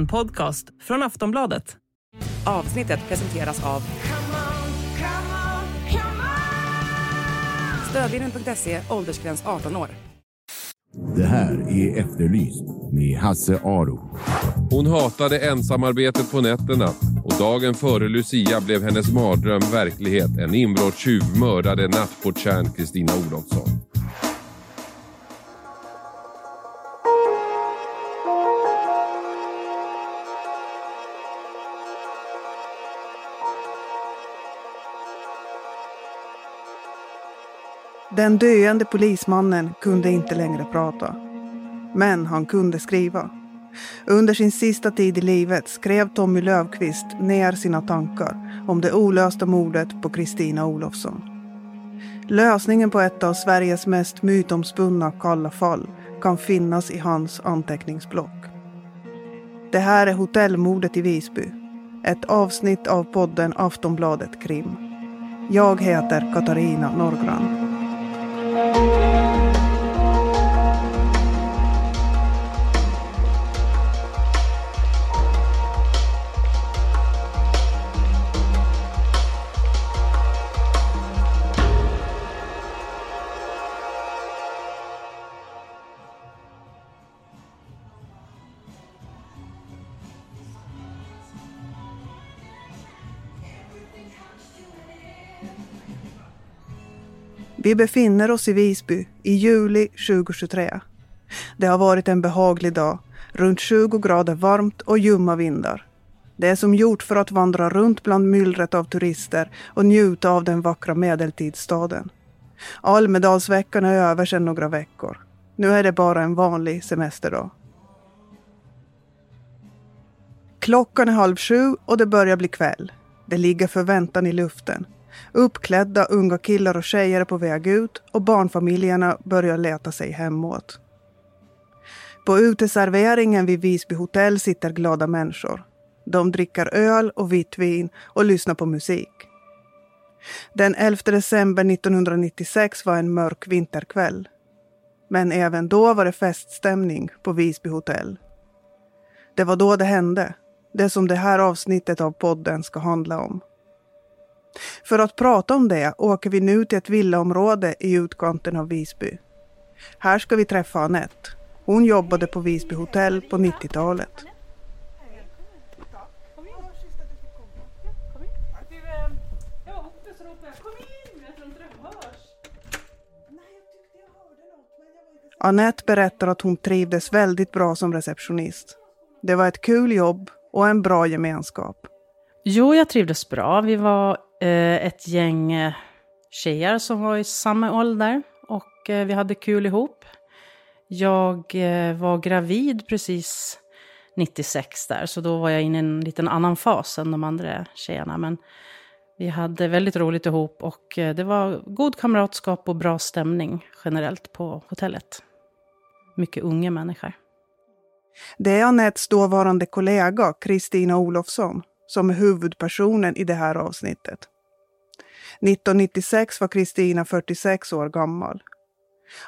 En podcast från Aftonbladet. Avsnittet presenteras av Stödlinjen.se, åldersgräns 18 år. Det här är Efterlyst med Hasse Aro. Hon hatade ensamarbetet på nätterna och dagen före Lucia blev hennes mardröm verklighet. En inbrottstjuv mördade nattportjärn Kristina Olofsson. Den döende polismannen kunde inte längre prata. Men han kunde skriva. Under sin sista tid i livet skrev Tommy Lövqvist ner sina tankar om det olösta mordet på Kristina Olofsson. Lösningen på ett av Sveriges mest mytomspunna kalla fall kan finnas i hans anteckningsblock. Det här är hotellmordet i Visby. Ett avsnitt av podden Aftonbladet Krim. Jag heter Katarina Norgran. Vi befinner oss i Visby i juli 2023. Det har varit en behaglig dag, runt 20 grader varmt och ljumma vindar. Det är som gjort för att vandra runt bland myllret av turister och njuta av den vackra medeltidsstaden. Almedalsveckan är över sedan några veckor. Nu är det bara en vanlig semesterdag. Klockan är halv sju och det börjar bli kväll. Det ligger förväntan i luften. Uppklädda unga killar och tjejer är på väg ut och barnfamiljerna börjar leta sig hemåt. På uteserveringen vid Visby hotell sitter glada människor. De dricker öl och vitt vin och lyssnar på musik. Den 11 december 1996 var en mörk vinterkväll. Men även då var det feststämning på Visby hotell. Det var då det hände. Det som det här avsnittet av podden ska handla om. För att prata om det åker vi nu till ett villaområde i utkanten av Visby. Här ska vi träffa Anette. Hon jobbade på Visby hotell på 90-talet. Anette berättar att hon trivdes väldigt bra som receptionist. Det var ett kul jobb och en bra gemenskap. Jo, jag trivdes bra. Vi var Eh, ett gäng eh, tjejer som var i samma ålder och eh, vi hade kul ihop. Jag eh, var gravid precis 96 där, så då var jag inne i en liten annan fas än de andra tjejerna. Men vi hade väldigt roligt ihop och eh, det var god kamratskap och bra stämning generellt på hotellet. Mycket unga människor. Det är Anettes dåvarande kollega Kristina Olofsson som är huvudpersonen i det här avsnittet. 1996 var Kristina 46 år gammal.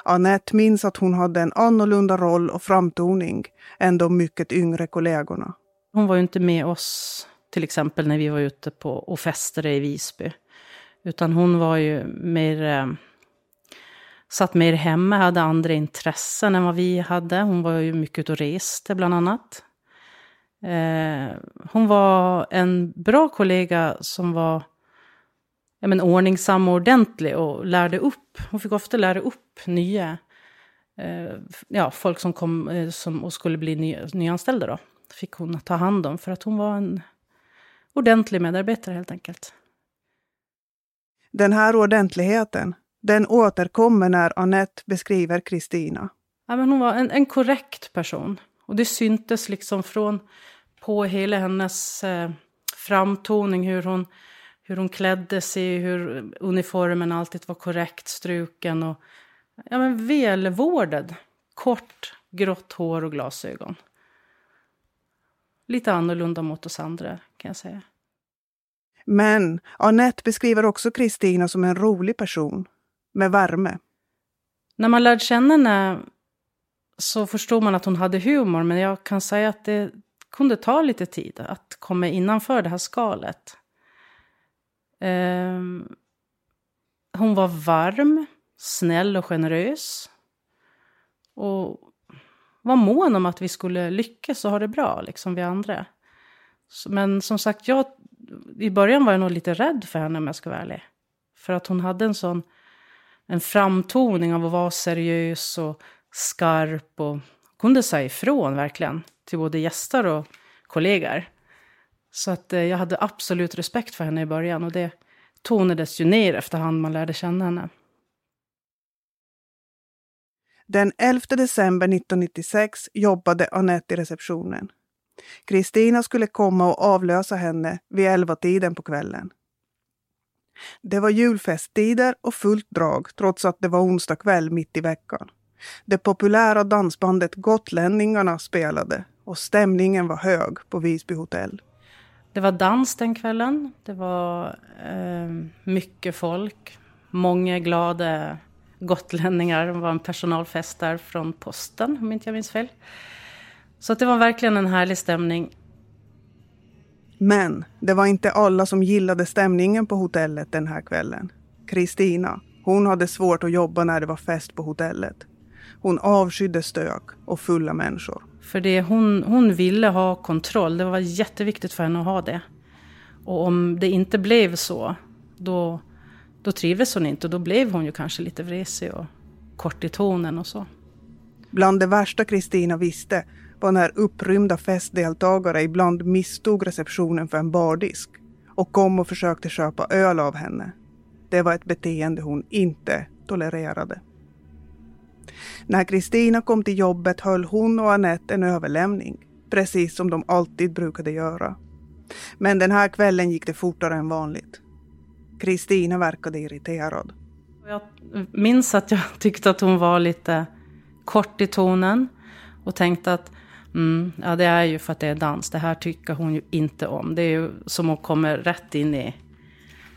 Annette minns att hon hade en annorlunda roll och framtoning än de mycket yngre kollegorna. Hon var ju inte med oss till exempel när vi var ute på och festade i Visby. Utan hon var ju mer... Eh, satt mer hemma, hade andra intressen än vad vi hade. Hon var ju mycket ute och reste bland annat. Eh, hon var en bra kollega som var ja, men, ordningsam och ordentlig och lärde upp. Hon fick ofta lära upp nya eh, ja, folk som kom eh, som, och skulle bli ny, nyanställda. Då. fick hon ta hand om för att hon var en ordentlig medarbetare helt enkelt. Den här ordentligheten, den återkommer när Annette beskriver Kristina. Ja, hon var en, en korrekt person. Och det syntes liksom från på hela hennes eh, framtoning, hur hon, hur hon klädde sig, hur uniformen alltid var korrekt struken och ja, men välvårdad. Kort, grått hår och glasögon. Lite annorlunda mot oss andra, kan jag säga. Men Annette beskriver också Kristina som en rolig person, med värme. När man lärde känna henne så förstod man att hon hade humor, men jag kan säga att det kunde ta lite tid att komma innanför det här skalet. Eh, hon var varm, snäll och generös. Och var mån om att vi skulle lyckas och ha det bra, liksom vi andra. Men som sagt, jag, i början var jag nog lite rädd för henne om jag ska vara ärlig. För att hon hade en sån en framtoning av att vara seriös och skarp och kunde säga ifrån verkligen till både gäster och kollegor. Så att eh, jag hade absolut respekt för henne i början och det tonades ju ner efterhand man lärde känna henne. Den 11 december 1996 jobbade Anette i receptionen. Kristina skulle komma och avlösa henne vid elva tiden på kvällen. Det var julfesttider och fullt drag trots att det var onsdag kväll mitt i veckan. Det populära dansbandet Gotlänningarna spelade och stämningen var hög på Visby hotell. Det var dans den kvällen. Det var eh, mycket folk. Många glada gotlänningar. Det var en personalfest där från posten, om inte jag minns fel. Så det var verkligen en härlig stämning. Men det var inte alla som gillade stämningen på hotellet den här kvällen. Kristina, hon hade svårt att jobba när det var fest på hotellet. Hon avskydde stök och fulla människor. För det hon, hon ville ha kontroll. Det var jätteviktigt för henne att ha det. Och om det inte blev så, då, då trivdes hon inte. Och då blev hon ju kanske lite vresig och kort i tonen och så. Bland det värsta Kristina visste var när upprymda festdeltagare ibland misstog receptionen för en bardisk och kom och försökte köpa öl av henne. Det var ett beteende hon inte tolererade. När Kristina kom till jobbet höll hon och Annette en överlämning, precis som de alltid brukade göra. Men den här kvällen gick det fortare än vanligt. Kristina verkade irriterad. Jag minns att jag tyckte att hon var lite kort i tonen och tänkte att mm, ja, det är ju för att det är dans. Det här tycker hon ju inte om. Det är ju som att kommer rätt in i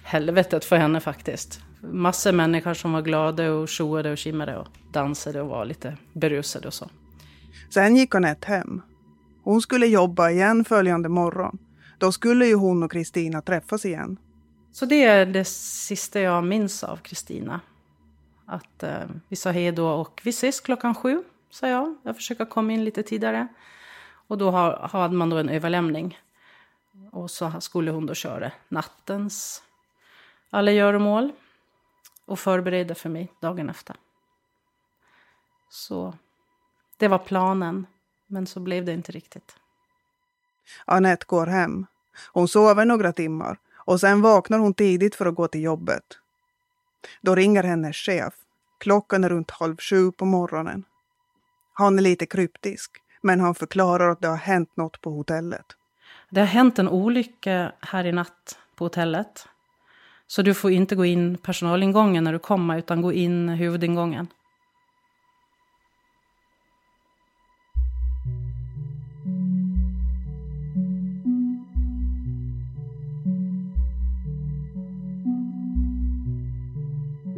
helvetet för henne faktiskt massor människor som var glada och tjoade och kimmade och dansade och var lite berusade och så. Sen gick Anette hem. Hon skulle jobba igen följande morgon. Då skulle ju hon och Kristina träffas igen. Så det är det sista jag minns av Kristina. Att eh, vi sa hej då och vi ses klockan sju, sa jag. Jag försöker komma in lite tidigare. Och då har, hade man då en överlämning. Och så skulle hon då köra nattens alla göromål och förbereda för mig dagen efter. Så det var planen, men så blev det inte riktigt. Annette går hem. Hon sover några timmar och sen vaknar hon tidigt för att gå till jobbet. Då ringer hennes chef. Klockan är runt halv sju på morgonen. Han är lite kryptisk, men han förklarar att det har hänt något på hotellet. Det har hänt en olycka här i natt på hotellet. Så du får inte gå in personalingången när du kommer, utan gå in huvudingången.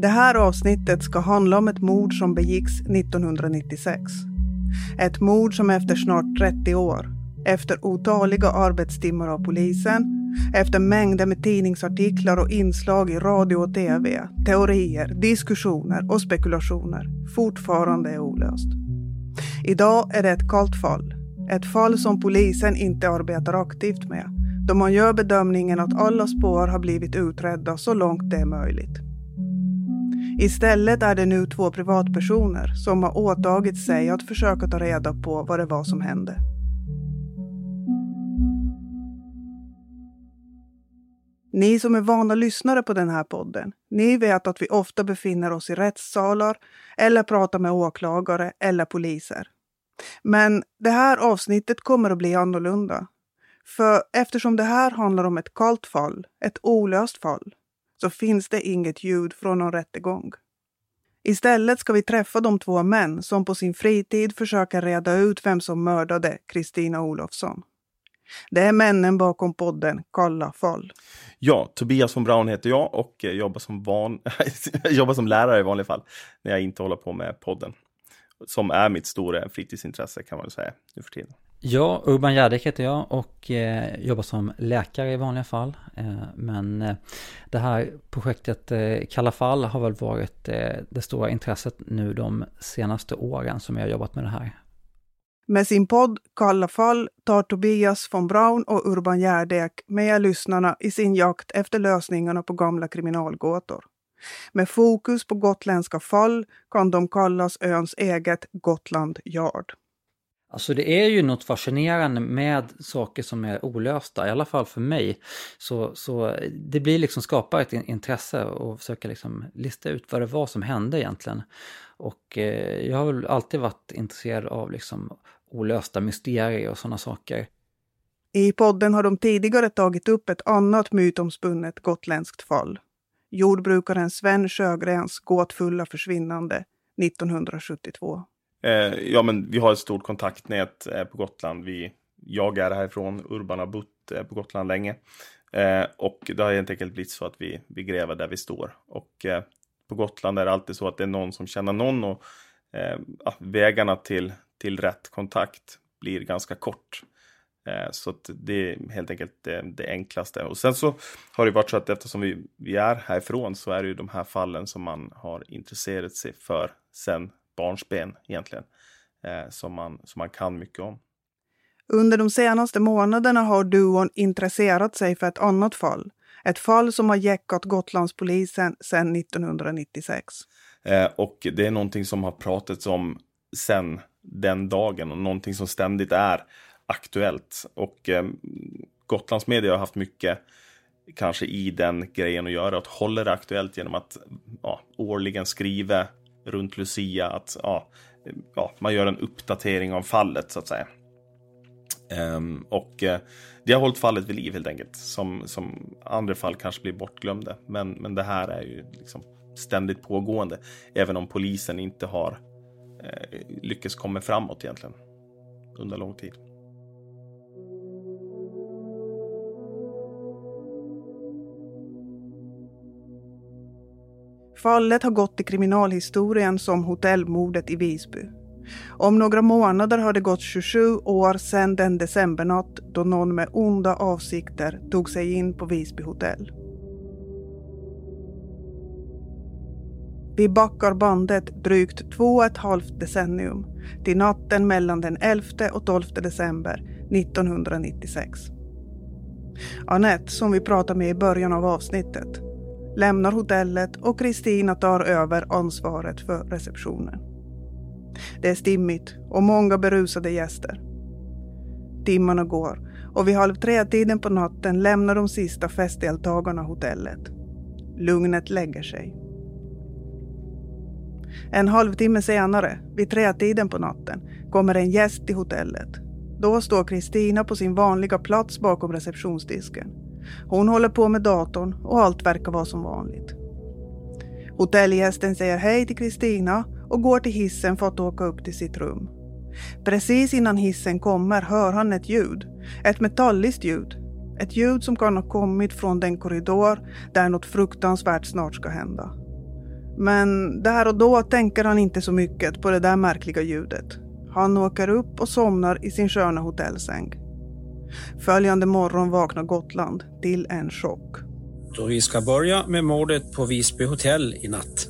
Det här avsnittet ska handla om ett mord som begicks 1996. Ett mord som efter snart 30 år, efter otaliga arbetstimmar av polisen efter mängder med tidningsartiklar och inslag i radio och tv, teorier, diskussioner och spekulationer fortfarande är olöst. Idag är det ett kallt fall. Ett fall som polisen inte arbetar aktivt med då man gör bedömningen att alla spår har blivit utredda så långt det är möjligt. Istället är det nu två privatpersoner som har åtagit sig att försöka ta reda på vad det var som hände. Ni som är vana lyssnare på den här podden, ni vet att vi ofta befinner oss i rättssalar eller pratar med åklagare eller poliser. Men det här avsnittet kommer att bli annorlunda. För eftersom det här handlar om ett kallt fall, ett olöst fall, så finns det inget ljud från någon rättegång. Istället ska vi träffa de två män som på sin fritid försöker reda ut vem som mördade Kristina Olofsson. Det är männen bakom podden Kalla fall. Ja, Tobias von Braun heter jag och eh, jobbar som, van... jobbar som lärare i vanliga fall när jag inte håller på med podden. Som är mitt stora fritidsintresse kan man väl säga nu för tiden. Ja, Urban Järdek heter jag och eh, jobbar som läkare i vanliga fall. Eh, men eh, det här projektet eh, Kalla fall har väl varit eh, det stora intresset nu de senaste åren som jag har jobbat med det här. Med sin podd Kalla fall tar Tobias von Braun och Urban Gärdek med lyssnarna i sin jakt efter lösningarna på gamla kriminalgåtor. Med fokus på gotländska fall kan de kallas öns eget Gotland Yard. Alltså det är ju något fascinerande med saker som är olösta, i alla fall för mig. Så, så det blir liksom skapar ett intresse och försöka liksom lista ut vad det var som hände egentligen. Och eh, jag har väl alltid varit intresserad av liksom olösta mysterier och sådana saker. I podden har de tidigare tagit upp ett annat mytomspunnet gotländskt fall. Jordbrukaren Sven Sjögrens gåtfulla försvinnande 1972. Eh, ja, men vi har ett stort kontaktnät eh, på Gotland. Vi, jag är härifrån, Urban har bott eh, på Gotland länge. Eh, och det har helt enkelt blivit så att vi, vi gräver där vi står. Och eh, på Gotland är det alltid så att det är någon som känner någon och eh, vägarna till, till rätt kontakt blir ganska kort. Så att det är helt enkelt det, det, enklaste. Och sen så har det varit så att eftersom vi, vi är härifrån så är det ju de här fallen som man har intresserat sig för sen barnsben egentligen. Eh, som, man, som man kan mycket om. Under de senaste månaderna har duon intresserat sig för ett annat fall. Ett fall som har jäckat Gotlandspolisen sedan 1996. Eh, och det är någonting som har pratats om sedan den dagen och någonting som ständigt är aktuellt. Och eh, Gotlands media har haft mycket kanske i den grejen att göra, att hålla det aktuellt genom att ja, årligen skriva runt Lucia att ja, ja, man gör en uppdatering av fallet så att säga. Um, och uh, det har hållit fallet vid liv helt enkelt. Som, som andra fall kanske blir bortglömda. Men, men det här är ju liksom ständigt pågående. Även om polisen inte har Eh, lyckas komma framåt egentligen. Under lång tid. Fallet har gått i kriminalhistorien som hotellmordet i Visby. Om några månader har det gått 27 år sedan den decembernatt då någon med onda avsikter tog sig in på Visby hotell. Vi backar bandet drygt två och ett halvt decennium till natten mellan den 11 och 12 december 1996. Anette, som vi pratade med i början av avsnittet, lämnar hotellet och Kristina tar över ansvaret för receptionen. Det är stimmigt och många berusade gäster. Timmarna går och vid halv tre-tiden på natten lämnar de sista festdeltagarna hotellet. Lugnet lägger sig. En halvtimme senare, vid tretiden på natten, kommer en gäst till hotellet. Då står Kristina på sin vanliga plats bakom receptionsdisken. Hon håller på med datorn och allt verkar vara som vanligt. Hotellgästen säger hej till Kristina och går till hissen för att åka upp till sitt rum. Precis innan hissen kommer hör han ett ljud. Ett metalliskt ljud. Ett ljud som kan ha kommit från den korridor där något fruktansvärt snart ska hända. Men där och då tänker han inte så mycket på det där märkliga ljudet. Han åker upp och somnar i sin sköna hotellsäng. Följande morgon vaknar Gotland till en chock. Då vi ska börja med mordet på Visby hotell i natt.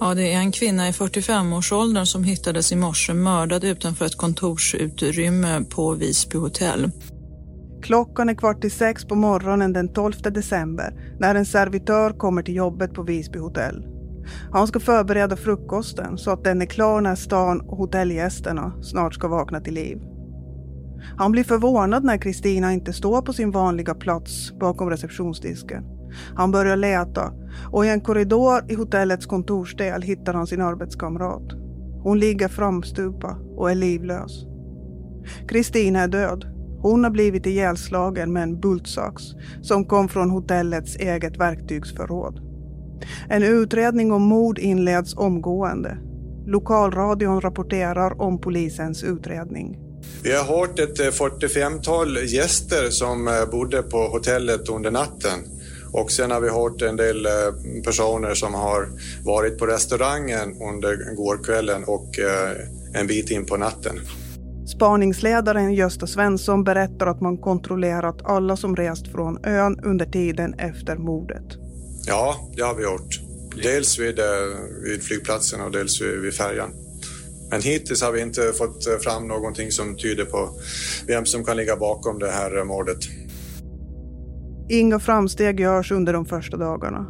Ja, det är en kvinna i 45-årsåldern som hittades i morse mördad utanför ett kontorsutrymme på Visby hotell. Klockan är kvart i sex på morgonen den 12 december när en servitör kommer till jobbet på Visby hotell. Han ska förbereda frukosten så att den är klar när stan och hotellgästerna snart ska vakna till liv. Han blir förvånad när Kristina inte står på sin vanliga plats bakom receptionsdisken. Han börjar leta och i en korridor i hotellets kontorsdel hittar han sin arbetskamrat. Hon ligger framstupa och är livlös. Kristina är död. Hon har blivit ihjälslagen med en bultsax som kom från hotellets eget verktygsförråd. En utredning om mord inleds omgående. Lokalradion rapporterar om polisens utredning. Vi har hört ett 45-tal eh, gäster som eh, bodde på hotellet under natten. Och sen har vi hört en del eh, personer som har varit på restaurangen under gårkvällen och en bit in på natten. Spaningsledaren Gösta Svensson berättar att man kontrollerat alla som rest från ön under tiden efter mordet. Ja, det har vi gjort. Dels vid, eh, vid flygplatsen och dels vid, vid färjan. Men hittills har vi inte fått eh, fram någonting som tyder på vem som kan ligga bakom det här eh, mordet. Inga framsteg görs under de första dagarna.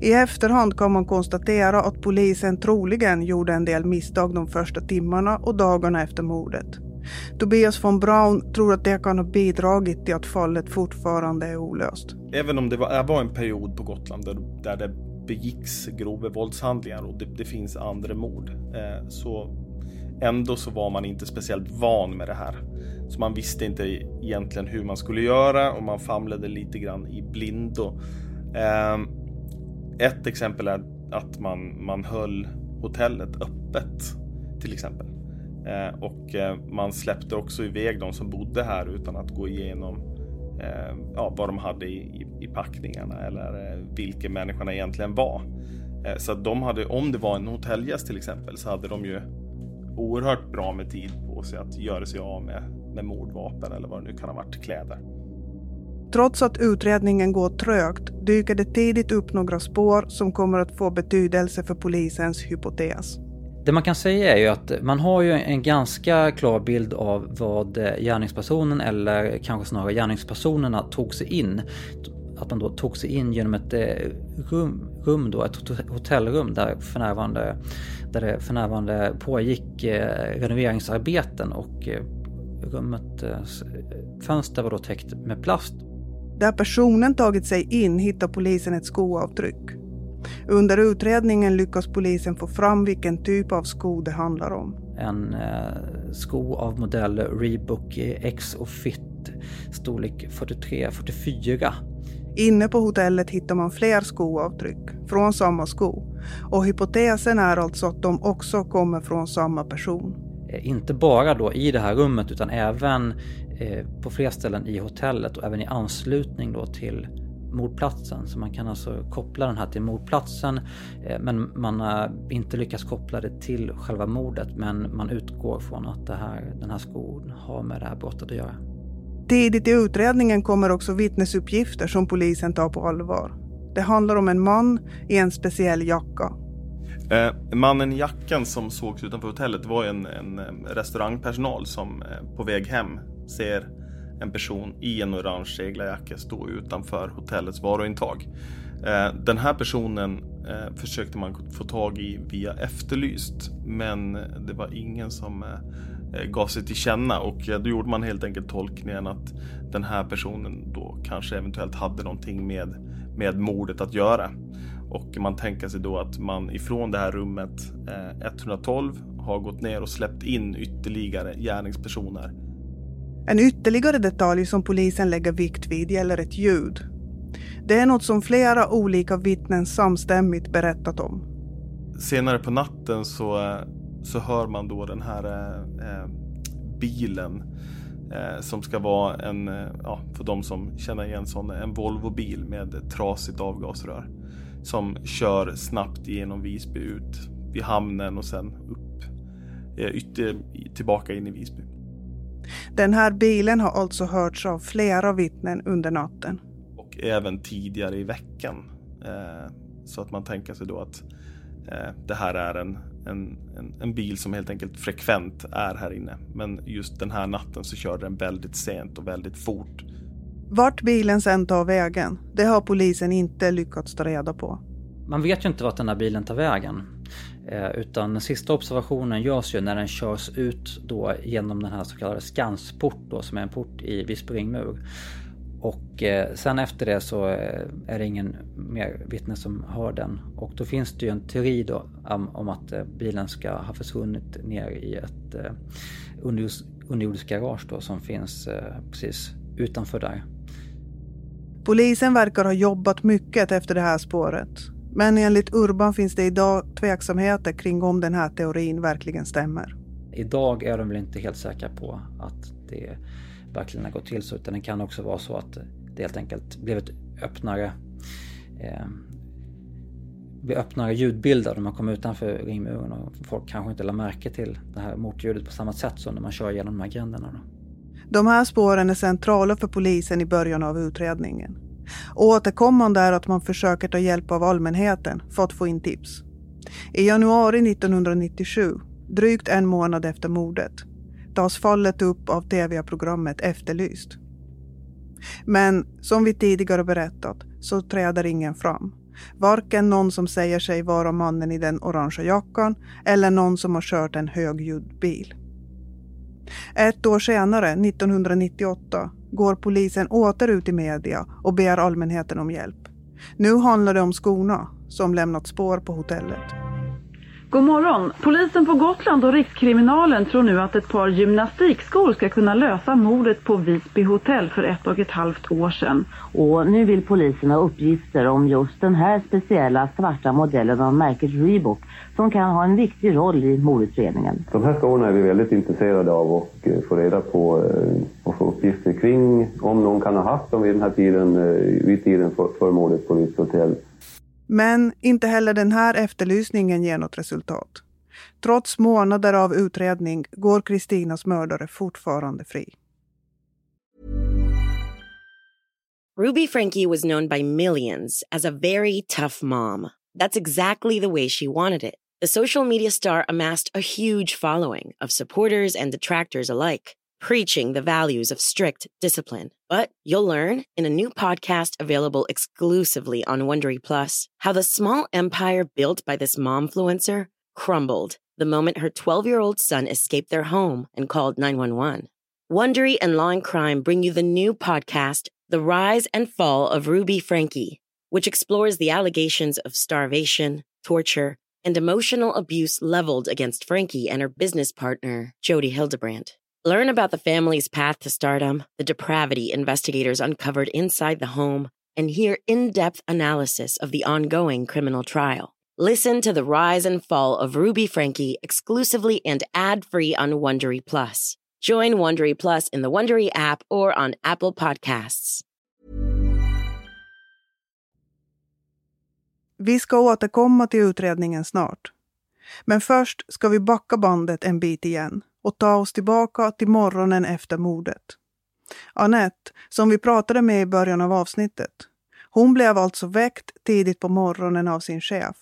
I efterhand kan man konstatera att polisen troligen gjorde en del misstag de första timmarna och dagarna efter mordet. Tobias von Braun tror att det kan ha bidragit till att fallet fortfarande är olöst. Även om det var, äh, var en period på Gotland där, där det begicks grova våldshandlingar och det, det finns andra mord. Eh, så ändå så var man inte speciellt van med det här. Så man visste inte egentligen hur man skulle göra och man famlade lite grann i blindo. Eh, ett exempel är att man, man höll hotellet öppet till exempel. Eh, och eh, man släppte också iväg de som bodde här utan att gå igenom eh, ja, vad de hade i, i, packningarna eller vilka människorna egentligen var. Så att de hade, om det var en hotellgäst till exempel, så hade de ju oerhört bra med tid på sig att göra sig av med, med mordvapen eller vad det nu kan ha varit, kläder. Trots att utredningen går trögt dyker det tidigt upp några spår som kommer att få betydelse för polisens hypotes. Det man kan säga är ju att man har ju en ganska klar bild av vad eh, gärningspersonen eller kanske snarare gärningspersonerna tog sig in. Att man då tog sig in genom ett eh, rum, rum då, ett hotellrum där, för närvarande, där det för närvarande pågick eh, renoveringsarbeten och rummets fönster var då täckt med plast. Där personen tagit sig in hittar polisen ett skoavtryck. Under utredningen lyckas polisen få fram vilken typ av sko det handlar om. En eh, sko av modell Reebok X och Fit storlek 43-44. Inne på hotellet hittar man fler skoavtryck från samma sko och hypotesen är alltså att de också kommer från samma person. Eh, inte bara då i det här rummet utan även eh, på fler ställen i hotellet och även i anslutning då till mordplatsen. Så man kan alltså koppla den här till mordplatsen eh, men man har inte lyckats koppla det till själva mordet men man utgår från att det här, den här skon har med det här brottet att göra. Tidigt i utredningen kommer också vittnesuppgifter som polisen tar på allvar. Det handlar om en man i en speciell jacka. Eh, mannen i jackan som sågs utanför hotellet var en, en restaurangpersonal som eh, på väg hem ser en person i en orange seglarjacka stå utanför hotellets varuintag. Eh, den här personen eh, försökte man få tag i via Efterlyst men det var ingen som eh, gav sig till känna och då gjorde man helt enkelt tolkningen att den här personen då kanske eventuellt hade någonting med, med mordet att göra. Och man tänker sig då att man ifrån det här rummet 112 har gått ner och släppt in ytterligare gärningspersoner en ytterligare detalj som polisen lägger vikt vid gäller ett ljud. Det är något som flera olika vittnen samstämmigt berättat om. Senare på natten så, så hör man då den här eh, eh bilen eh, som ska vara en, eh, ja, för de som känner igen sån, en Volvo-bil med trasigt avgasrör. Som kör snabbt genom Visby ut vid hamnen och sen upp eh, ytter, tillbaka in i Visby. Den här bilen har alltså hörts av flera vittnen under natten. Och även tidigare i veckan. Eh, så att man tänker sig då att eh, det här är en, en, en, en, bil som helt enkelt frekvent är här inne. Men just den här natten så körde den väldigt sent och väldigt fort. Vart bilen sen tar vägen, det har polisen inte lyckats ta reda på. Man vet ju inte vart den här bilen tar vägen. Eh, utan den sista observationen görs ju när den körs ut då genom den här så kallade Skansport då, som är en port i Visby ringmur. Och eh, sen efter det så eh, är det ingen mer vittne som hör den. Och då finns det ju en teori då om att bilen ska ha försvunnit ner i ett underjordiskt garage då som finns precis utanför där. Polisen verkar ha jobbat mycket efter det här spåret. Men enligt Urban finns det idag tveksamheter kring om den här teorin verkligen stämmer. Idag är de väl inte helt säkra på att det verkligen har gått till så utan det kan också vara så att det helt enkelt blev ett öppnare eh, blir öppnare ljudbilder när man kommer utanför ringmuren och folk kanske inte lade märke till det här motljudet på samma sätt som när man kör genom de här gränderna. Då. De här spåren är centrala för polisen i början av utredningen. Återkommande är att man försöker ta hjälp av allmänheten för att få in tips. I januari 1997, drygt en månad efter mordet, tas fallet upp av tv-programmet Efterlyst. Men som vi tidigare berättat så träder ingen fram. Varken någon som säger sig vara mannen i den orangea jackan eller någon som har kört en högljudd bil. Ett år senare, 1998, går polisen åter ut i media och ber allmänheten om hjälp. Nu handlar det om skorna som lämnat spår på hotellet. God morgon! Polisen på Gotland och Rikskriminalen tror nu att ett par gymnastikskor ska kunna lösa mordet på Visby hotell för ett och ett halvt år sedan. Och nu vill polisen ha uppgifter om just den här speciella svarta modellen av märket Reebok som kan ha en viktig roll i mordutredningen. De här skorna är vi väldigt intresserade av att eh, få reda på eh, och få uppgifter kring om någon kan ha haft dem vid den här tiden, eh, vid tiden för, för mordet på Visby hotell. Men inte heller den här efterlysningen ger något resultat. Trots månader av utredning går Kristinas mördare fortfarande fri. Ruby Frankie was known by millions as a very tough mom. That's exactly the way she wanted it. The social media star amassed a huge following of supporters and detractors alike preaching the values of strict discipline. But you'll learn in a new podcast available exclusively on Wondery Plus how the small empire built by this momfluencer crumbled the moment her 12 year old son escaped their home and called 911. Wondery and Law and Crime bring you the new podcast, The Rise and Fall of Ruby Frankie, which explores the allegations of starvation, torture, and emotional abuse leveled against Frankie and her business partner, Jody Hildebrandt. Learn about the family's path to stardom, the depravity investigators uncovered inside the home, and hear in depth analysis of the ongoing criminal trial. Listen to the rise and fall of Ruby Frankie exclusively and ad free on Wondery Plus. Join Wondery Plus in the Wondery app or on Apple Podcasts. Vi ska återkomma till utredningen snart. Men först ska vi backa bandet en bit igen och ta oss tillbaka till morgonen efter mordet. Annette, som vi pratade med i början av avsnittet, hon blev alltså väckt tidigt på morgonen av sin chef.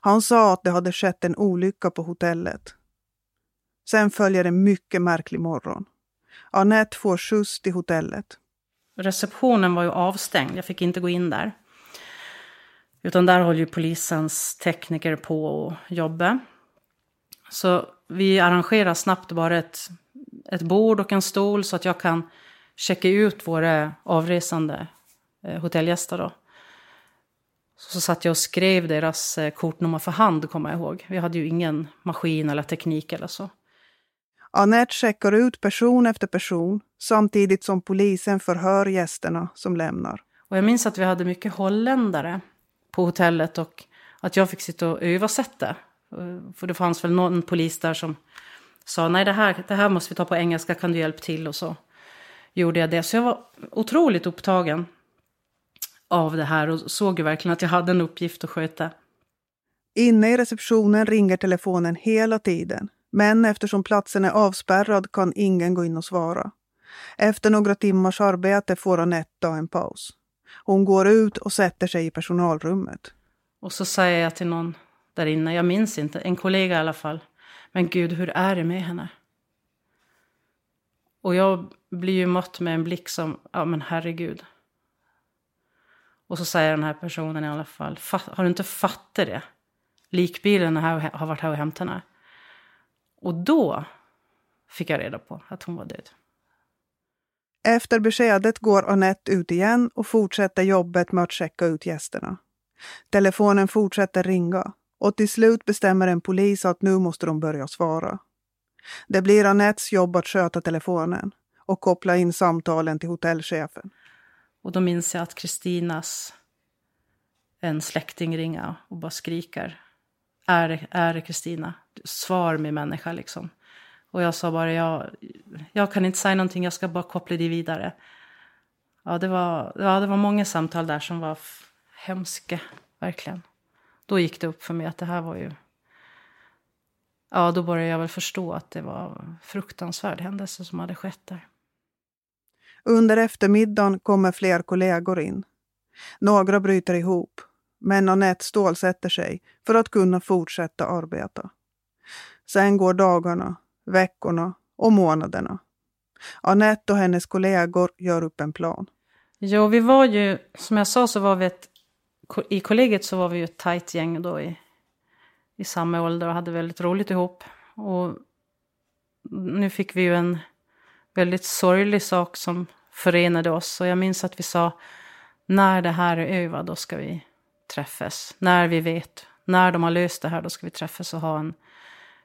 Han sa att det hade skett en olycka på hotellet. Sen följer en mycket märklig morgon. Annette får skjuts till hotellet. Receptionen var ju avstängd, jag fick inte gå in där. Utan där håller ju polisens tekniker på och jobba. Så vi arrangerar snabbt bara ett, ett bord och en stol så att jag kan checka ut våra avresande eh, hotellgäster. Då. Så, så satt jag och skrev deras eh, kortnummer för hand, kommer jag ihåg. Vi hade ju ingen maskin eller teknik eller så. Annette checkar ut person efter person samtidigt som polisen förhör gästerna som lämnar. Och jag minns att vi hade mycket holländare på hotellet och att jag fick sitta och översätta för det fanns väl någon polis där som sa nej det här, det här måste vi ta på engelska, kan du hjälpa till? Och så gjorde jag det. Så jag var otroligt upptagen av det här och såg ju verkligen att jag hade en uppgift att sköta. Inne i receptionen ringer telefonen hela tiden. Men eftersom platsen är avspärrad kan ingen gå in och svara. Efter några timmars arbete får Anette en paus. Hon går ut och sätter sig i personalrummet. Och så säger jag till någon där inne. Jag minns inte, en kollega i alla fall. Men gud, hur är det med henne? Och jag blir ju mött med en blick som, ja men herregud. Och så säger den här personen i alla fall, har du inte fattat det? Likbilen här, har varit här och hämtat henne. Och då fick jag reda på att hon var död. Efter beskedet går Annette ut igen och fortsätter jobbet med att checka ut gästerna. Telefonen fortsätter ringa och till slut bestämmer en polis att nu måste de börja svara. Det blir Anettes jobb att sköta telefonen och koppla in samtalen till hotellchefen. Och då minns jag att Kristinas en släkting ringer och bara skriker. Är det, är det Kristina? Svar min människa liksom. Och jag sa bara, jag, jag kan inte säga någonting, jag ska bara koppla dig vidare. Ja det, var, ja, det var många samtal där som var hemska, verkligen då gick det upp för mig att det här var ju... Ja, då började jag väl förstå att det var fruktansvärd händelse som hade skett där. Under eftermiddagen kommer fler kollegor in. Några bryter ihop, men Anette stålsätter sig för att kunna fortsätta arbeta. Sen går dagarna, veckorna och månaderna. Anette och hennes kollegor gör upp en plan. Jo, vi var ju, som jag sa så var vi ett, i kollegiet så var vi ju ett tajt gäng då i, i samma ålder och hade väldigt roligt ihop. Och nu fick vi ju en väldigt sorglig sak som förenade oss. Och jag minns att vi sa, när det här är över då ska vi träffas. När vi vet, när de har löst det här då ska vi träffas och ha en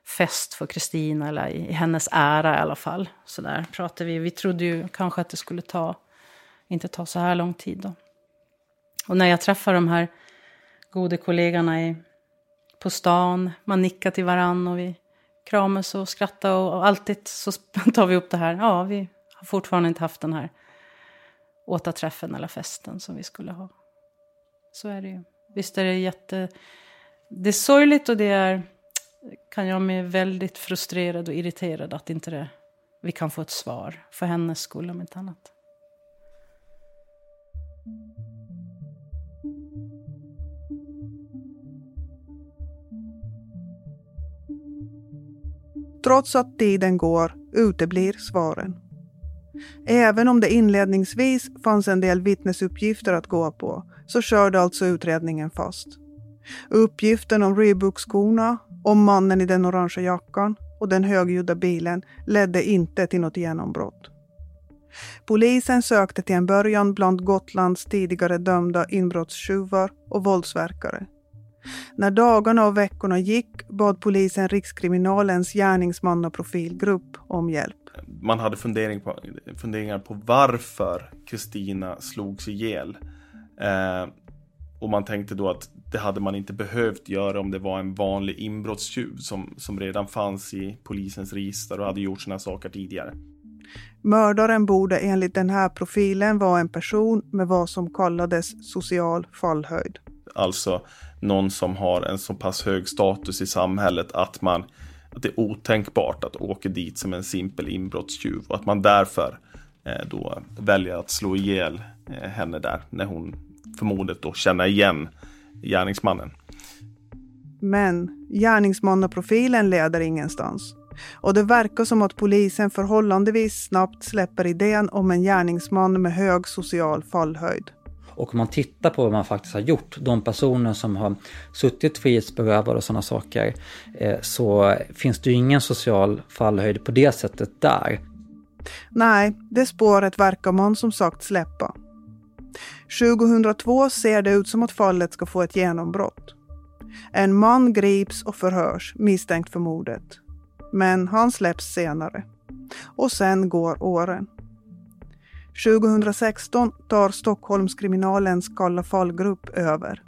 fest för Kristina, eller i, hennes ära i alla fall. Så där pratade vi. Vi trodde ju kanske att det skulle ta, inte ta så här lång tid då. Och när jag träffar de här goda kollegorna i, på stan, man nickar till varann och vi kramas och skrattar och, och alltid så tar vi upp det här. Ja, vi har fortfarande inte haft den här återträffen eller festen som vi skulle ha. Så är det ju. Visst är det jätte... Det är sorgligt och det är kan jag bli väldigt frustrerad och irriterad att inte det, vi kan få ett svar. För hennes skull om inte annat. Trots att tiden går uteblir svaren. Även om det inledningsvis fanns en del vittnesuppgifter att gå på så körde alltså utredningen fast. Uppgiften om Reebok-skorna om mannen i den orangea jackan och den högljudda bilen ledde inte till något genombrott. Polisen sökte till en början bland Gotlands tidigare dömda inbrottstjuvar och våldsverkare. När dagarna och veckorna gick bad polisen Rikskriminalens gärningsman och profilgrupp om hjälp. Man hade fundering på, funderingar på varför Kristina slogs ihjäl. Eh, och man tänkte då att det hade man inte behövt göra om det var en vanlig inbrottstjuv som, som redan fanns i polisens register och hade gjort sina saker tidigare. Mördaren borde enligt den här profilen vara en person med vad som kallades social fallhöjd. Alltså någon som har en så pass hög status i samhället att man att det är otänkbart att åka dit som en simpel inbrottstjuv och att man därför eh, då väljer att slå ihjäl eh, henne där när hon förmodet då känner igen gärningsmannen. Men gärningsmannaprofilen leder ingenstans. Och det verkar som att polisen förhållandevis snabbt släpper idén om en gärningsman med hög social fallhöjd. Och om man tittar på vad man faktiskt har gjort, de personer som har suttit frihetsberövade och sådana saker, eh, så finns det ju ingen social fallhöjd på det sättet där. Nej, det spåret verkar man som sagt släppa. 2002 ser det ut som att fallet ska få ett genombrott. En man grips och förhörs misstänkt för mordet. Men han släpps senare. Och sen går åren. 2016 tar Stockholmskriminalens Kalla fallgrupp över.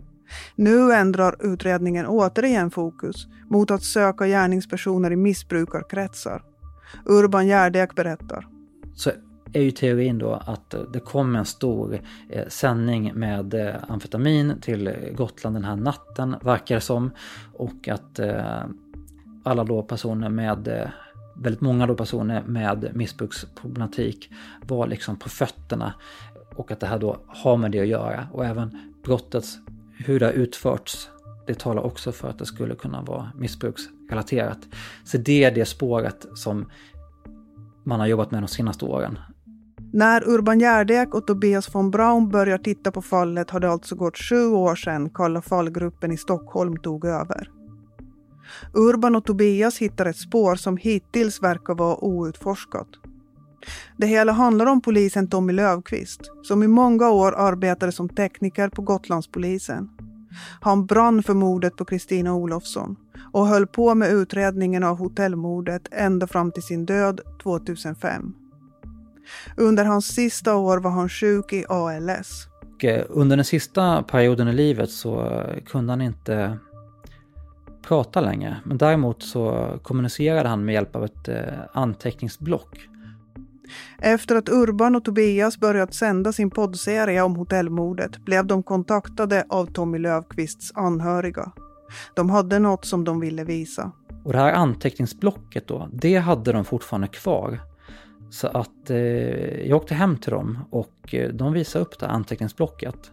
Nu ändrar utredningen återigen fokus mot att söka gärningspersoner i missbrukarkretsar. Urban Gärdek berättar. Så är ju teorin då att det kom en stor eh, sändning med eh, amfetamin till Gotland den här natten, verkar det som. Och att eh, alla då personer med, eh, väldigt många då personer med missbruksproblematik var liksom på fötterna. Och att det här då har med det att göra. Och även brottets, hur det har utförts, det talar också för att det skulle kunna vara missbruksrelaterat. Så det är det spåret som man har jobbat med de senaste åren. När Urban Gärdek och Tobias von Braun börjar titta på fallet har det alltså gått sju år sedan Kalla fallgruppen i Stockholm tog över. Urban och Tobias hittar ett spår som hittills verkar vara outforskat. Det hela handlar om polisen Tommy Lövqvist som i många år arbetade som tekniker på Gotlandspolisen. Han brann för mordet på Kristina Olofsson och höll på med utredningen av hotellmordet ända fram till sin död 2005. Under hans sista år var han sjuk i ALS. Eh, under den sista perioden i livet så eh, kunde han inte prata längre. Men däremot så kommunicerade han med hjälp av ett eh, anteckningsblock. Efter att Urban och Tobias börjat sända sin poddserie om hotellmordet blev de kontaktade av Tommy Löfqvists anhöriga. De hade något som de ville visa. Och det här anteckningsblocket då, det hade de fortfarande kvar. Så att eh, jag åkte hem till dem och eh, de visade upp det här anteckningsblocket.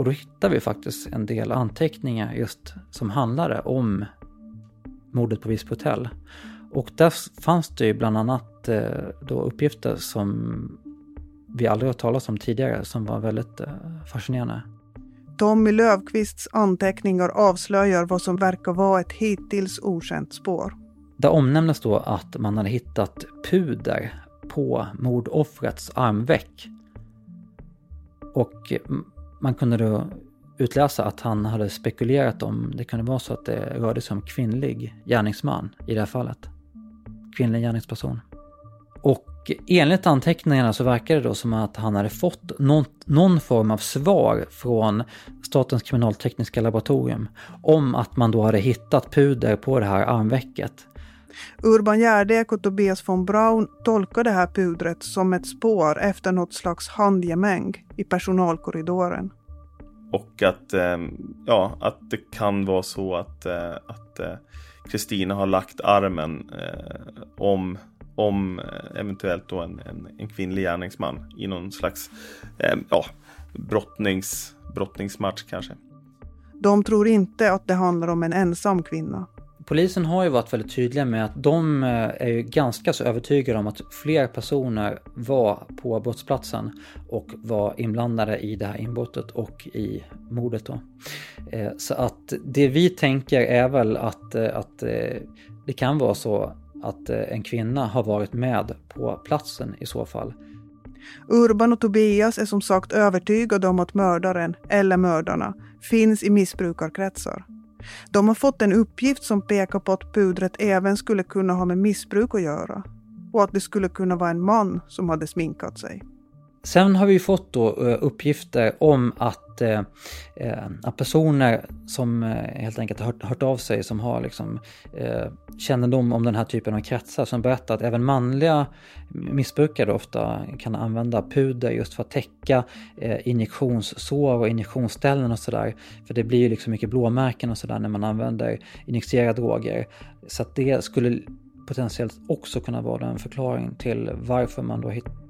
Och då hittade vi faktiskt en del anteckningar just som handlade om mordet på Visby hotell. Och där fanns det ju bland annat eh, då uppgifter som vi aldrig har talat om tidigare som var väldigt eh, fascinerande. Tommy Löfqvists anteckningar avslöjar vad som verkar vara ett hittills okänt spår. Där omnämndes då att man hade hittat puder på mordoffrets armveck. Och man kunde då utläsa att han hade spekulerat om det kunde vara så att det rörde sig om kvinnlig gärningsman i det här fallet. Kvinnlig gärningsperson. Och enligt anteckningarna så verkar det då som att han hade fått någon, någon, form av svar från Statens kriminaltekniska laboratorium om att man då hade hittat puder på det här armvecket. Urban Gärdek och Tobias von Braun tolkar det här pudret som ett spår efter något slags handgemäng i personalkorridoren. Och att, ehm, ja, att det kan vara så att eh, eh, Kristina har lagt armen eh, om, om eventuellt då en, en, en kvinnlig gärningsman i någon slags ja, brottnings, brottningsmatch kanske. De tror inte att det handlar om en ensam kvinna. Polisen har ju varit väldigt tydliga med att de eh, är ju ganska så övertygade om att fler personer var på brottsplatsen och var inblandade i det här inbrottet och i mordet då. Eh, så att det vi tänker är väl att, eh, att det kan vara så att en kvinna har varit med på platsen i så fall. Urban och Tobias är som sagt övertygade om att mördaren, eller mördarna, finns i missbrukarkretsar. De har fått en uppgift som pekar på att pudret även skulle kunna ha med missbruk att göra och att det skulle kunna vara en man som hade sminkat sig. Sen har vi fått då eh, uppgifter om att, eh, eh att personer som eh, helt enkelt har hört, hört av sig, som har liksom, eh, kännedom om den här typen av kretsar, som berättar att även manliga missbrukare ofta kan använda puder just för att täcka eh, injektionssår och injektionsställen och sådär. För det blir ju liksom mycket blåmärken och sådär när man använder injicerade droger. Så att det skulle potentiellt också kunna vara en förklaring till varför man då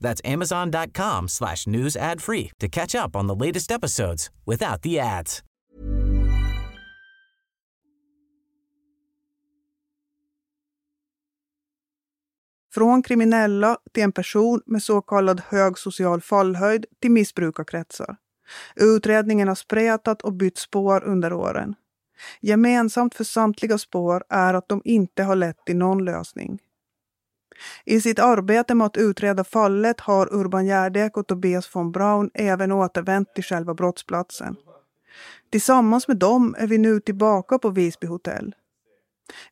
That's amazon.com slash news ad free to catch up on the latest episodes without the ads. Från kriminella till en person med så kallad hög social fallhöjd till missbrukarkretsar. Utredningen har spretat och bytt spår under åren. Gemensamt för samtliga spår är att de inte har lett till någon lösning. I sitt arbete med att utreda fallet har Urban Gärdek och Tobias von Braun även återvänt till själva brottsplatsen. Tillsammans med dem är vi nu tillbaka på Visby hotell.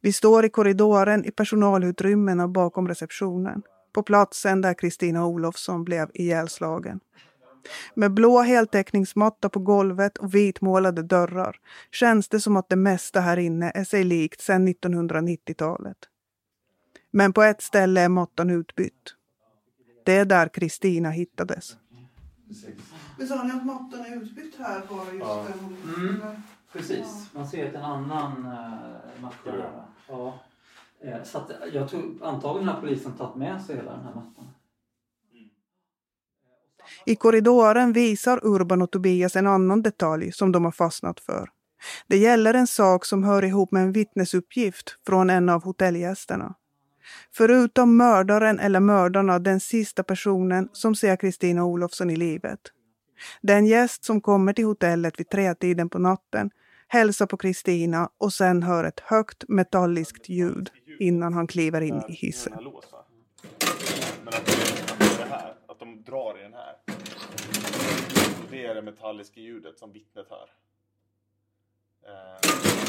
Vi står i korridoren i personalutrymmena bakom receptionen. På platsen där Kristina Olofsson blev ihjälslagen. Med blå heltäckningsmatta på golvet och vitmålade dörrar känns det som att det mesta här inne är sig likt sedan 1990-talet. Men på ett ställe är mattan utbytt. Det är där Kristina hittades. Vi sa ni att mattan är utbytt här bara just ja. Mm, precis, man ser att en annan uh, matta där. Ja. Eh, så att jag tror antagligen har polisen tagit med sig hela den här mattan. I korridoren visar Urban och Tobias en annan detalj som de har fastnat för. Det gäller en sak som hör ihop med en vittnesuppgift från en av hotellgästerna. Förutom mördaren eller mördarna den sista personen som ser Kristina Olofsson i livet. Den gäst som kommer till hotellet vid tretiden på natten hälsar på Kristina och sen hör ett högt metalliskt ljud innan han kliver in i hissen. Men att, det här, att de drar i den här. är det metalliska ljudet som vittnet hör. Eh,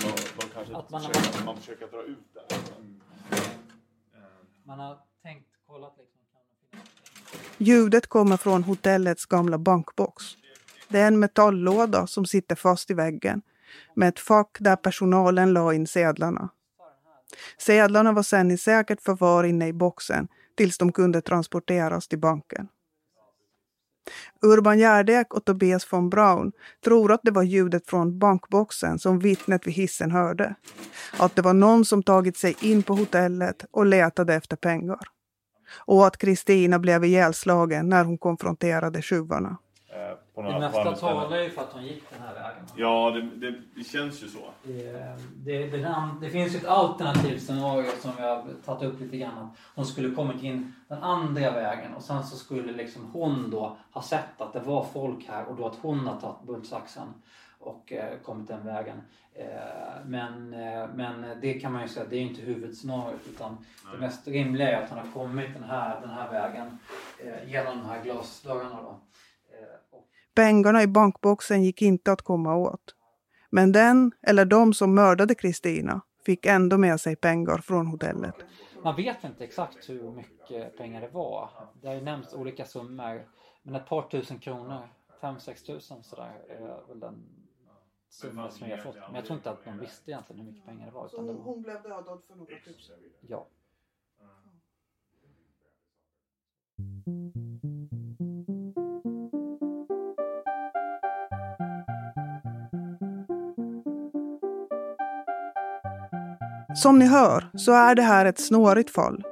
de, de kanske Att man försöker, man försöker dra ut det. Man har tänkt, kollat liksom. Ljudet kommer från hotellets gamla bankbox. Det är en metalllåda som sitter fast i väggen med ett fack där personalen la in sedlarna. Sedlarna var sedan i säkert förvar inne i boxen tills de kunde transporteras till banken. Urban Gärdek och Tobias von Braun tror att det var ljudet från bankboxen som vittnet vid hissen hörde. Att det var någon som tagit sig in på hotellet och letade efter pengar. Och att Kristina blev ihjälslagen när hon konfronterade tjuvarna. Eh, på Det några- på mesta talar ju för att hon gick den här vägen. Ja, det, det, det känns ju så. Det, det, det, det finns ju ett alternativt scenario som har tagit upp lite grann. Att hon skulle kommit in den andra vägen och sen så skulle liksom hon då ha sett att det var folk här och då att hon har tagit buntsaxen och eh, kommit den vägen. Eh, men, eh, men det kan man ju säga, det är ju inte huvudscenariot utan det mest rimliga är att hon har kommit den här, den här vägen genom de här glasdörrarna då. Pengarna i bankboxen gick inte att komma åt. Men den, eller de som mördade Kristina, fick ändå med sig pengar från hotellet. Man vet inte exakt hur mycket pengar det var. Det har ju nämnts olika summor. Men ett par tusen kronor, 5-6 tusen sådär, är väl den summa som jag fått. Men jag tror inte att de visste egentligen hur mycket pengar det var. Utan det var... blev dödad för några tusen? Ja. Som ni hör så är det här ett snårigt fall.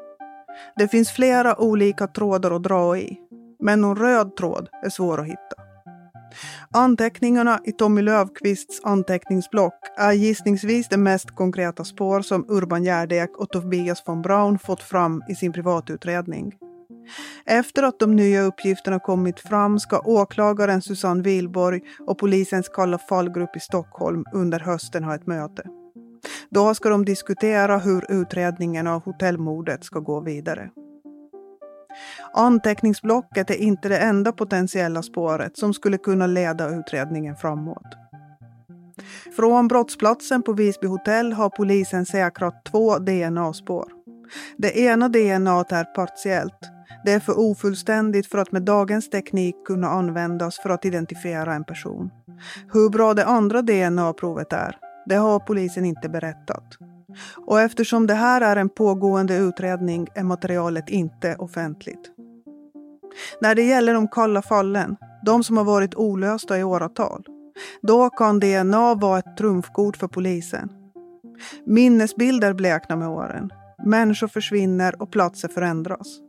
Det finns flera olika trådar att dra i, men någon röd tråd är svår att hitta. Anteckningarna i Tommy Löfqvists anteckningsblock är gissningsvis det mest konkreta spår som Urban Gärdek och Tobias von Braun fått fram i sin privatutredning. Efter att de nya uppgifterna kommit fram ska åklagaren Susanne Wilborg och polisens Kalla fallgrupp i Stockholm under hösten ha ett möte. Då ska de diskutera hur utredningen av hotellmordet ska gå vidare. Anteckningsblocket är inte det enda potentiella spåret som skulle kunna leda utredningen framåt. Från brottsplatsen på Visby hotell har polisen säkrat två DNA-spår. Det ena DNA är partiellt. Det är för ofullständigt för att med dagens teknik kunna användas för att identifiera en person. Hur bra det andra DNA-provet är, det har polisen inte berättat. Och eftersom det här är en pågående utredning är materialet inte offentligt. När det gäller de kalla fallen, de som har varit olösta i åratal, då kan DNA vara ett trumfkort för polisen. Minnesbilder bleknar med åren. Människor försvinner och platser förändras.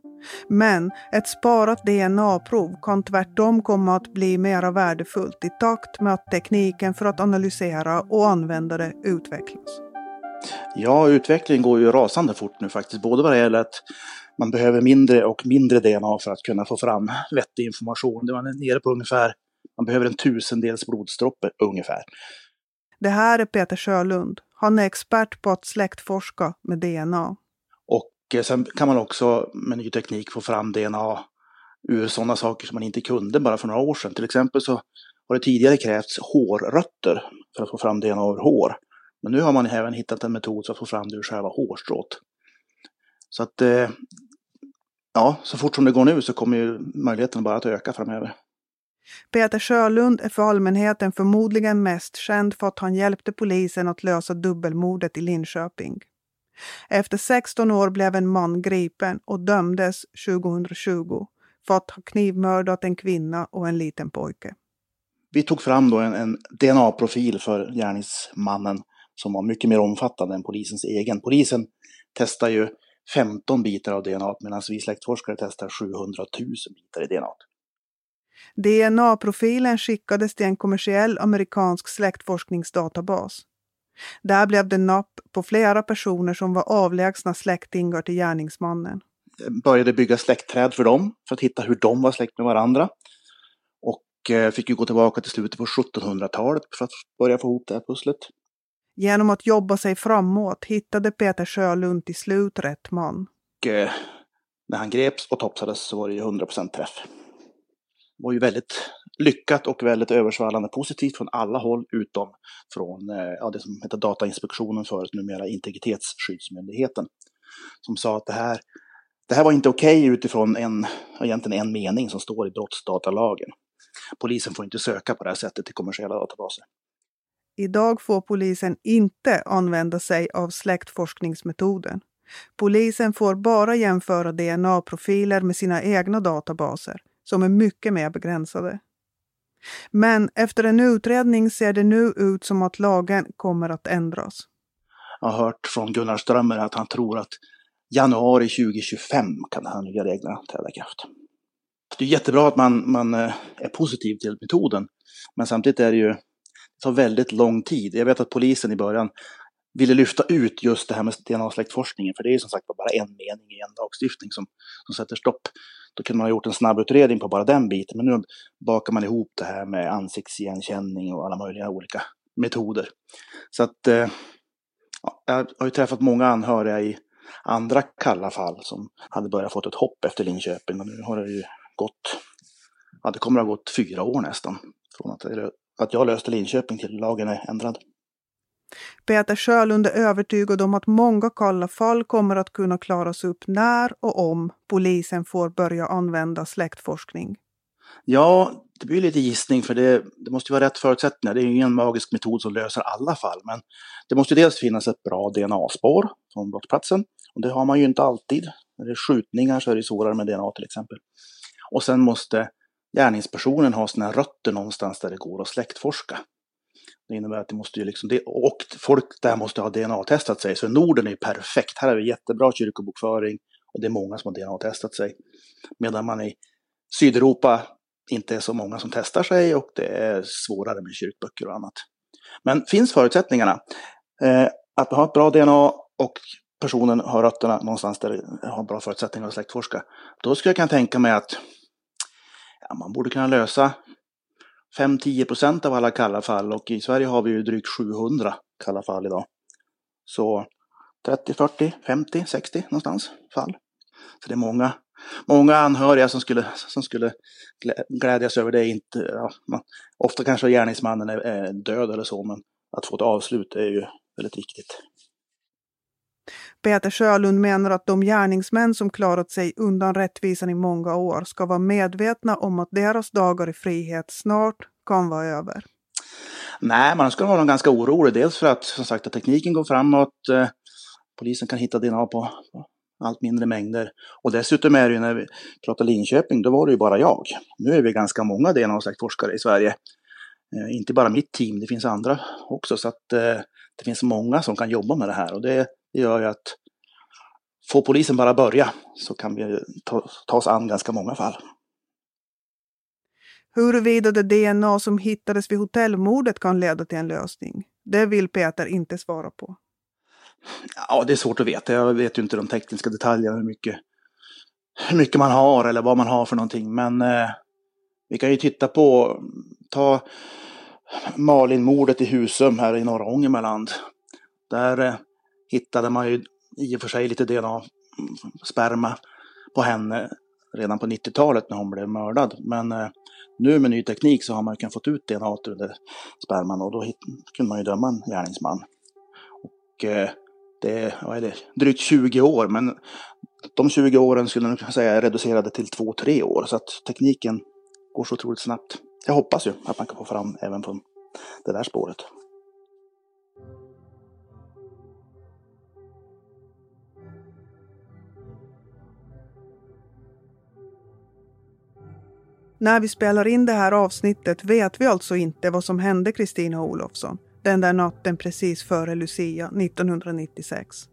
Men ett sparat DNA-prov kan tvärtom komma att bli mera värdefullt i takt med att tekniken för att analysera och använda det utvecklas. Ja, utvecklingen går ju rasande fort nu faktiskt. Både vad det gäller att man behöver mindre och mindre DNA för att kunna få fram vettig information. Man är nere på ungefär, man behöver en tusendels blodsdroppe ungefär. Det här är Peter Sjölund. Han är expert på att släktforska med DNA. Och sen kan man också med ny teknik få fram DNA ur sådana saker som man inte kunde bara för några år sedan. Till exempel så har det tidigare krävts hårrötter för att få fram DNA ur hår. Men nu har man även hittat en metod för att få fram det ur själva hårstrået. Så att, eh, ja, så fort som det går nu så kommer ju möjligheten bara att öka framöver. Peter Sjölund är för allmänheten förmodligen mest känd för att han hjälpte polisen att lösa dubbelmordet i Linköping. Efter 16 år blev en man gripen och dömdes 2020 för att ha knivmördat en kvinna och en liten pojke. Vi tog fram då en, en DNA-profil för gärningsmannen som var mycket mer omfattande än polisens egen. Polisen testar ju 15 bitar av DNA medan vi släktforskare testar 700 000 bitar i DNA. DNA-profilen skickades till en kommersiell amerikansk släktforskningsdatabas. Där blev det napp på flera personer som var avlägsna släktingar till gärningsmannen. Började bygga släktträd för dem för att hitta hur de var släkt med varandra. Och eh, fick ju gå tillbaka till slutet på 1700-talet för att börja få ihop det här pusslet. Genom att jobba sig framåt hittade Peter Sjölund till slut rätt man. Och eh, när han greps och topsades så var det ju 100% träff var ju väldigt lyckat och väldigt översvallande positivt från alla håll utom från eh, ja, det som heter Datainspektionen förut, numera Integritetsskyddsmyndigheten. Som sa att det här, det här var inte okej okay utifrån en, egentligen en mening som står i brottsdatalagen. Polisen får inte söka på det här sättet i kommersiella databaser. Idag får polisen inte använda sig av släktforskningsmetoden. Polisen får bara jämföra DNA-profiler med sina egna databaser, som är mycket mer begränsade. Men efter en utredning ser det nu ut som att lagen kommer att ändras. Jag har hört från Gunnar Strömmer att han tror att januari 2025 kan de här nya reglerna träda i kraft. Det är jättebra att man, man eh, är positiv till metoden, men samtidigt är det ju det tar väldigt lång tid. Jag vet att polisen i början ville lyfta ut just det här med DNA-släktforskningen, för det är ju som sagt bara en mening i en lagstiftning som, som sätter stopp. Då kunde man ha gjort en snabbutredning på bara den biten, men nu bakar man ihop det här med ansiktsigenkänning och alla möjliga olika metoder. Så att eh, ja, jag har ju träffat många anhöriga i andra kalla fall som hade börjat fått ett hopp efter Linköping och nu har det ju gått, ja det kommer att ha gått fyra år nästan från att, att jag löste Linköping till lagen är ändrad. Peter Sjölund är övertygad om att många kalla fall kommer att kunna klaras upp när och om polisen får börja använda släktforskning. Ja, det blir lite gissning för det, det måste vara rätt förutsättningar. Det är ingen magisk metod som löser alla fall, men det måste dels finnas ett bra DNA-spår från brottsplatsen och det har man ju inte alltid. När det är skjutningar så är det svårare med DNA till exempel. Och sen måste gärningspersonen ha sina rötter någonstans där det går att släktforska. Det innebär att det måste ju liksom, det, och folk där måste ha DNA-testat sig. Så Norden är ju perfekt. Här har vi jättebra kyrkobokföring och det är många som har DNA-testat sig. Medan man i Sydeuropa inte är så många som testar sig och det är svårare med kyrkböcker och annat. Men finns förutsättningarna, eh, att ha ett bra DNA och personen har rötterna någonstans där det har bra förutsättningar att släktforska, då skulle jag kunna tänka mig att ja, man borde kunna lösa 5-10 procent av alla kalla fall och i Sverige har vi ju drygt 700 kalla fall idag. Så 30, 40, 50, 60 någonstans fall. Så det är många, många anhöriga som skulle, som skulle glädjas över det. Inte, ja, man, ofta kanske gärningsmannen är, är död eller så, men att få ett avslut är ju väldigt viktigt. Peter Sjölund menar att de gärningsmän som klarat sig undan rättvisan i många år ska vara medvetna om att deras dagar i frihet snart kan vara över. Nej, man ska vara ganska orolig. Dels för att som sagt att tekniken går framåt. Eh, polisen kan hitta DNA på allt mindre mängder. Och dessutom är det ju när vi pratar Linköping, då var det ju bara jag. Nu är vi ganska många DNA-släktforskare i Sverige. Eh, inte bara mitt team, det finns andra också. Så att eh, det finns många som kan jobba med det här. Och det, gör ju att får polisen bara börja så kan vi ta, ta oss an ganska många fall. Huruvida det DNA som hittades vid hotellmordet kan leda till en lösning, det vill Peter inte svara på. Ja, det är svårt att veta. Jag vet ju inte de tekniska detaljerna, hur mycket, hur mycket man har eller vad man har för någonting. Men eh, vi kan ju titta på, ta Malin-mordet i Husum här i norra Ångermanland. Där eh, hittade man ju i och för sig lite DNA-sperma på henne redan på 90-talet när hon blev mördad. Men eh, nu med ny teknik så har man kunnat få ut DNA ur sperman och då kunde man ju döma en gärningsman. Och eh, det är, vad är det, drygt 20 år, men de 20 åren skulle jag säga är reducerade till 2-3 år. Så att tekniken går så otroligt snabbt. Jag hoppas ju att man kan få fram även på det där spåret. När vi spelar in det här avsnittet vet vi alltså inte vad som hände Kristina Olofsson den där natten precis före Lucia 1996.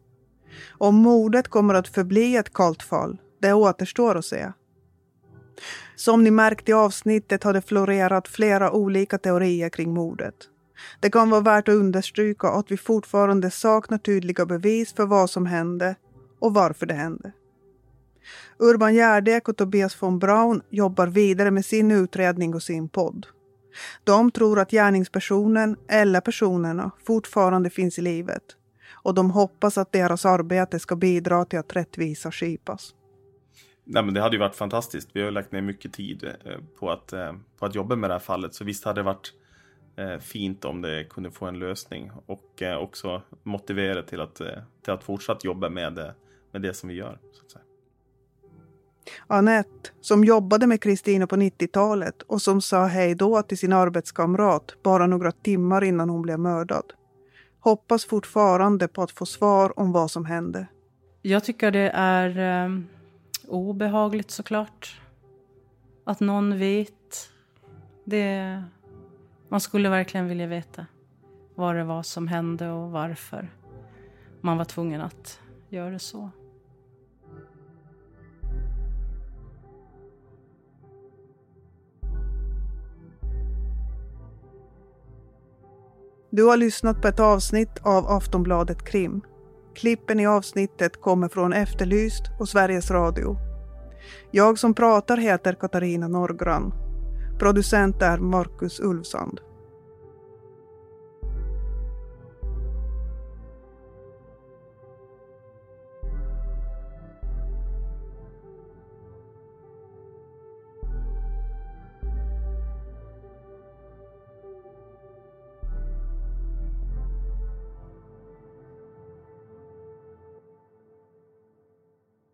Om mordet kommer att förbli ett kallt fall, det återstår att se. Som ni märkt i avsnittet har det florerat flera olika teorier kring mordet. Det kan vara värt att understryka att vi fortfarande saknar tydliga bevis för vad som hände och varför det hände. Urban Gärdek och Tobias von Braun jobbar vidare med sin utredning och sin podd. De tror att gärningspersonen eller personerna fortfarande finns i livet och de hoppas att deras arbete ska bidra till att rättvisa skipas. Nej, men det hade ju varit fantastiskt. Vi har lagt ner mycket tid eh, på att, eh, på att jobba med det här fallet. Så visst hade det varit eh, fint om det kunde få en lösning. Och också motivera till att, till att fortsatt jobba med, med det som vi gör. Så att säga. Annette, som jobbade med Kristina på 90-talet och som sa hej då till sin arbetskamrat bara några timmar innan hon blev mördad. Hoppas fortfarande på att få svar om vad som hände. Jag tycker det är eh, obehagligt såklart. Att någon vet. Det, man skulle verkligen vilja veta vad det var som hände och varför man var tvungen att göra så. Du har lyssnat på ett avsnitt av Aftonbladet Krim. Klippen i avsnittet kommer från Efterlyst och Sveriges Radio. Jag som pratar heter Katarina Norgran. Producent är Marcus Ulfsand.